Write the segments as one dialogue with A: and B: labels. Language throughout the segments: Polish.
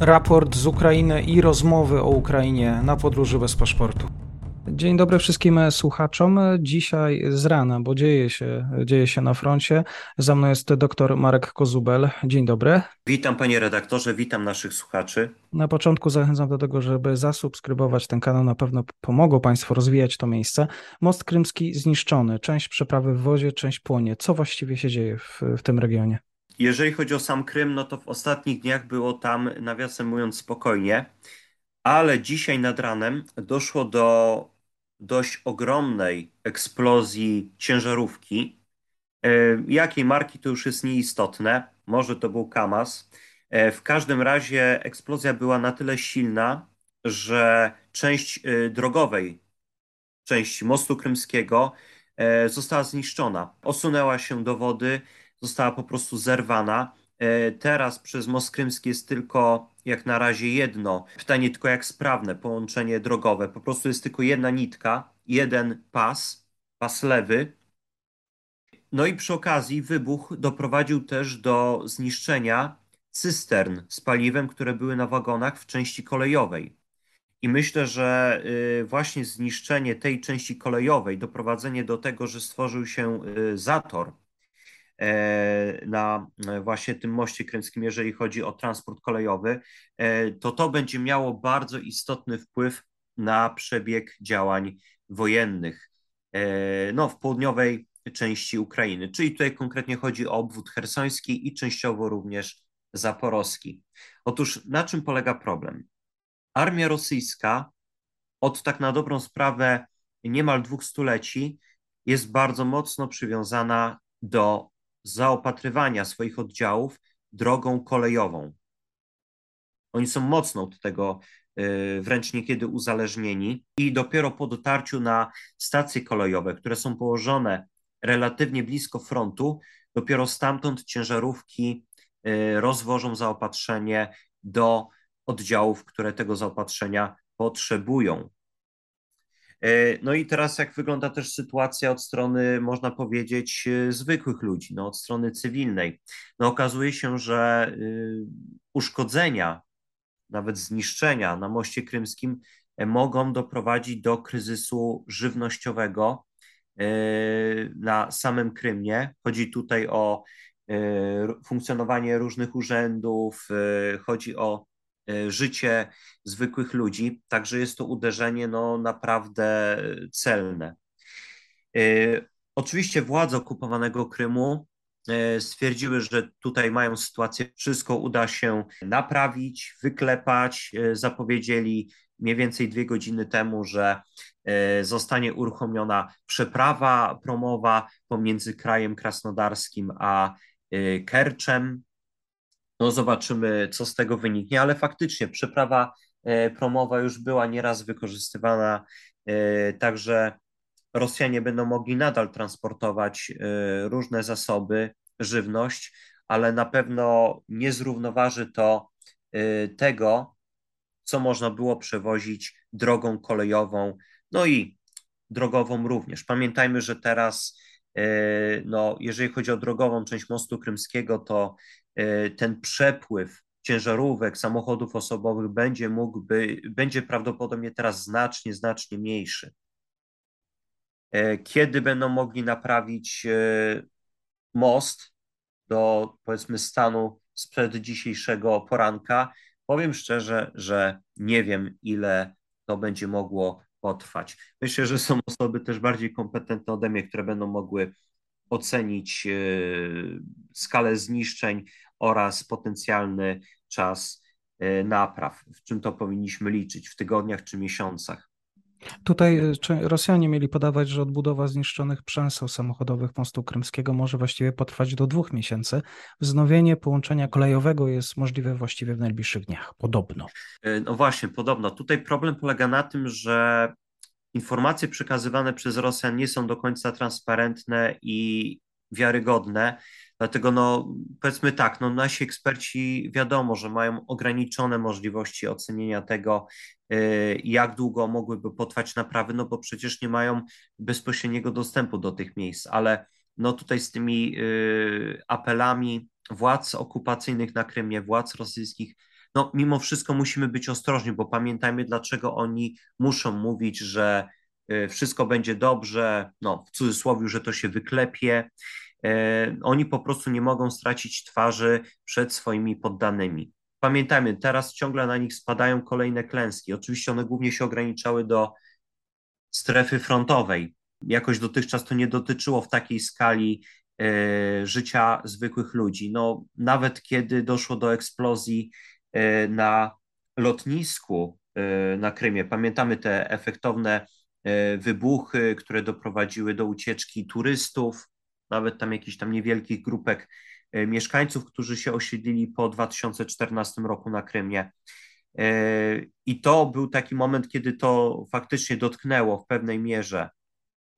A: raport z Ukrainy i rozmowy o Ukrainie na podróży bez paszportu. Dzień dobry wszystkim słuchaczom. Dzisiaj z rana, bo dzieje się, dzieje się na froncie. Za mną jest dr Marek Kozubel. Dzień dobry.
B: Witam panie redaktorze, witam naszych słuchaczy.
A: Na początku zachęcam do tego, żeby zasubskrybować ten kanał. Na pewno pomogą Państwo rozwijać to miejsce. Most krymski zniszczony, część przeprawy w wozie, część płonie. Co właściwie się dzieje w, w tym regionie?
B: Jeżeli chodzi o sam Krym, no to w ostatnich dniach było tam, nawiasem mówiąc, spokojnie, ale dzisiaj nad ranem doszło do dość ogromnej eksplozji ciężarówki. E, jakiej marki to już jest nieistotne, może to był Kamaz. E, w każdym razie eksplozja była na tyle silna, że część e, drogowej, część mostu krymskiego została zniszczona. Osunęła się do wody, została po prostu zerwana. E, teraz przez Most Krymski jest tylko jak na razie jedno. Pytanie tylko jak sprawne połączenie drogowe. Po prostu jest tylko jedna nitka, jeden pas, pas lewy. No i przy okazji wybuch doprowadził też do zniszczenia cystern z paliwem, które były na wagonach w części kolejowej. I myślę, że y, właśnie zniszczenie tej części kolejowej, doprowadzenie do tego, że stworzył się y, zator na e, właśnie tym moście krymskim, jeżeli chodzi o transport kolejowy, e, to to będzie miało bardzo istotny wpływ na przebieg działań wojennych no, w południowej części Ukrainy. Czyli tutaj konkretnie chodzi o obwód hersoński i częściowo również zaporowski. Otóż na czym polega problem? Armia rosyjska od tak na dobrą sprawę niemal dwóch stuleci jest bardzo mocno przywiązana do zaopatrywania swoich oddziałów drogą kolejową. Oni są mocno od tego y, wręcz niekiedy uzależnieni i dopiero po dotarciu na stacje kolejowe, które są położone relatywnie blisko frontu, dopiero stamtąd ciężarówki y, rozwożą zaopatrzenie do oddziałów, które tego zaopatrzenia potrzebują. E, no i teraz jak wygląda też sytuacja od strony, można powiedzieć, e, zwykłych ludzi, no od strony cywilnej. No okazuje się, że y, uszkodzenia, nawet zniszczenia na moście krymskim e, mogą doprowadzić do kryzysu żywnościowego na samym Krymie. Chodzi tutaj o funkcjonowanie różnych urzędów, chodzi o życie zwykłych ludzi, także jest to uderzenie no, naprawdę celne. E, oczywiście władze okupowanego Krymu e, stwierdziły, że tutaj mają sytuację, wszystko uda się naprawić, wyklepać. Zapowiedzieli mniej więcej dwie godziny temu, że zostanie uruchomiona przeprawa promowa pomiędzy krajem krasnodarskim a Kerczem. No zobaczymy, co z tego wyniknie, ale faktycznie przeprawa e, promowa już była nieraz wykorzystywana, e, także Rosjanie będą mogli nadal transportować e, różne zasoby, żywność, ale na pewno nie zrównoważy to tego, co można było przewozić drogą kolejową, no i drogową również. Pamiętajmy, że teraz, no, jeżeli chodzi o drogową część mostu krymskiego, to ten przepływ ciężarówek, samochodów osobowych będzie mógł by, będzie prawdopodobnie teraz znacznie, znacznie mniejszy. E, kiedy będą mogli naprawić e, most do powiedzmy stanu sprzed dzisiejszego poranka, powiem szczerze, że nie wiem, ile to będzie mogło potrwać. Myślę, że są osoby też bardziej kompetentne ode mnie, które będą mogły ocenić e, skalę zniszczeń oraz potencjalny czas e, napraw. W czym to powinniśmy liczyć w tygodniach czy miesiącach?
A: Tutaj e, Rosjanie mieli podawać, że odbudowa zniszczonych przęseł samochodowych mostu krymskiego może właściwie potrwać do dwóch miesięcy. Wznowienie połączenia kolejowego jest możliwe właściwie w najbliższych dniach, podobno.
B: No właśnie, podobno. Tutaj problem polega na tym, że informacje przekazywane przez Rosjan nie są do końca transparentne i wiarygodne. Dlatego, no, powiedzmy tak, no, nasi eksperci wiadomo, że mają ograniczone możliwości ocenienia tego, y, jak długo mogłyby potrwać naprawy, no bo przecież nie mają bezpośredniego dostępu do tych miejsc, ale no tutaj z tymi y, apelami władz okupacyjnych na Krymie, władz rosyjskich no mimo wszystko musimy być ostrożni, bo pamiętajmy, dlaczego oni muszą mówić, że y, wszystko będzie dobrze, no w cudzysłowie, że to się wyklepie. E, oni po prostu nie mogą stracić twarzy przed swoimi poddanymi. Pamiętajmy, teraz ciągle na nich spadają kolejne klęski. Oczywiście one głównie się ograniczały do strefy frontowej. Jakoś dotychczas to nie dotyczyło w takiej skali e, życia zwykłych ludzi. No, nawet kiedy doszło do eksplozji e, na lotnisku e, na Krymie, pamiętamy te efektowne e, wybuchy, które doprowadziły do ucieczki turystów, nawet tam jakichś tam niewielkich grupek e, mieszkańców, którzy się osiedlili po 2014 roku na Krymie. E, I to był taki moment, kiedy to faktycznie dotknęło w pewnej mierze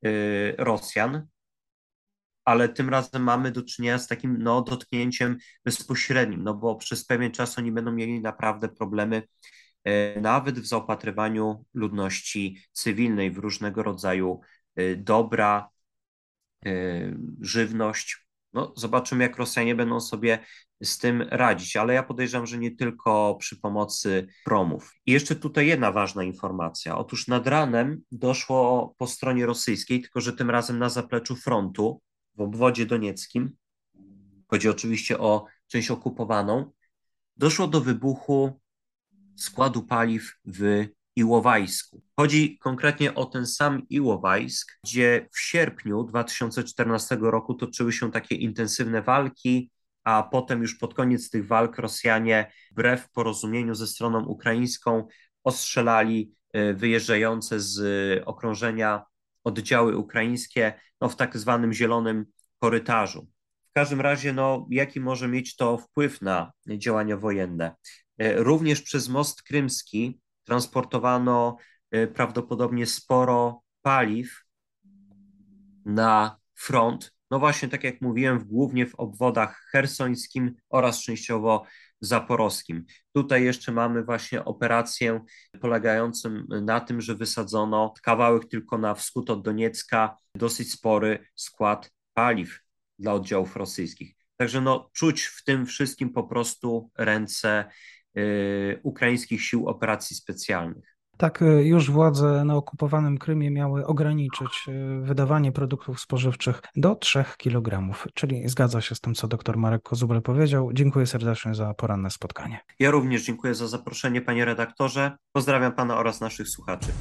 B: e, Rosjan, ale tym razem mamy do czynienia z takim no, dotknięciem bezpośrednim, no bo przez pewien czas oni będą mieli naprawdę problemy nawet w zaopatrywaniu ludności cywilnej w różnego rodzaju dobra, żywność. No, zobaczymy, jak Rosjanie będą sobie z tym radzić, ale ja podejrzewam, że nie tylko przy pomocy promów. I jeszcze tutaj jedna ważna informacja. Otóż nad ranem doszło po stronie rosyjskiej, tylko że tym razem na zapleczu frontu w obwodzie donieckim, chodzi oczywiście o część okupowaną, doszło do wybuchu składu paliw w Iłowajsku. Chodzi konkretnie o ten sam Iłowajsk, gdzie w sierpniu 2014 roku toczyły się takie intensywne walki, a potem już pod koniec tych walk Rosjanie, wbrew porozumieniu ze stroną ukraińską, ostrzelali e, wyjeżdżające z okrążenia oddziały ukraińskie no, w tak zwanym zielonym korytarzu. W każdym razie, no, jaki może mieć to wpływ na działania wojenne? E, również przez most krymski transportowano e, prawdopodobnie sporo paliw na front. No właśnie, tak jak mówiłem, głównie w obwodach hersońskim oraz częściowo zaporowskim. Tutaj jeszcze mamy właśnie operację polegającą na tym, że wysadzono kawałek tylko na wschód od Doniecka dosyć spory skład paliw dla oddziałów rosyjskich. Także no, czuć w tym wszystkim po prostu ręce Y, ukraińskich sił operacji specjalnych.
A: Tak, y, już władze na okupowanym Krymie miały ograniczyć y, wydawanie produktów spożywczych do 3 kg, czyli zgadza się z tym, co dr Marek Kozubel powiedział. Dziękuję serdecznie za poranne spotkanie.
B: Ja również dziękuję za zaproszenie, panie redaktorze. Pozdrawiam pana oraz naszych słuchaczy.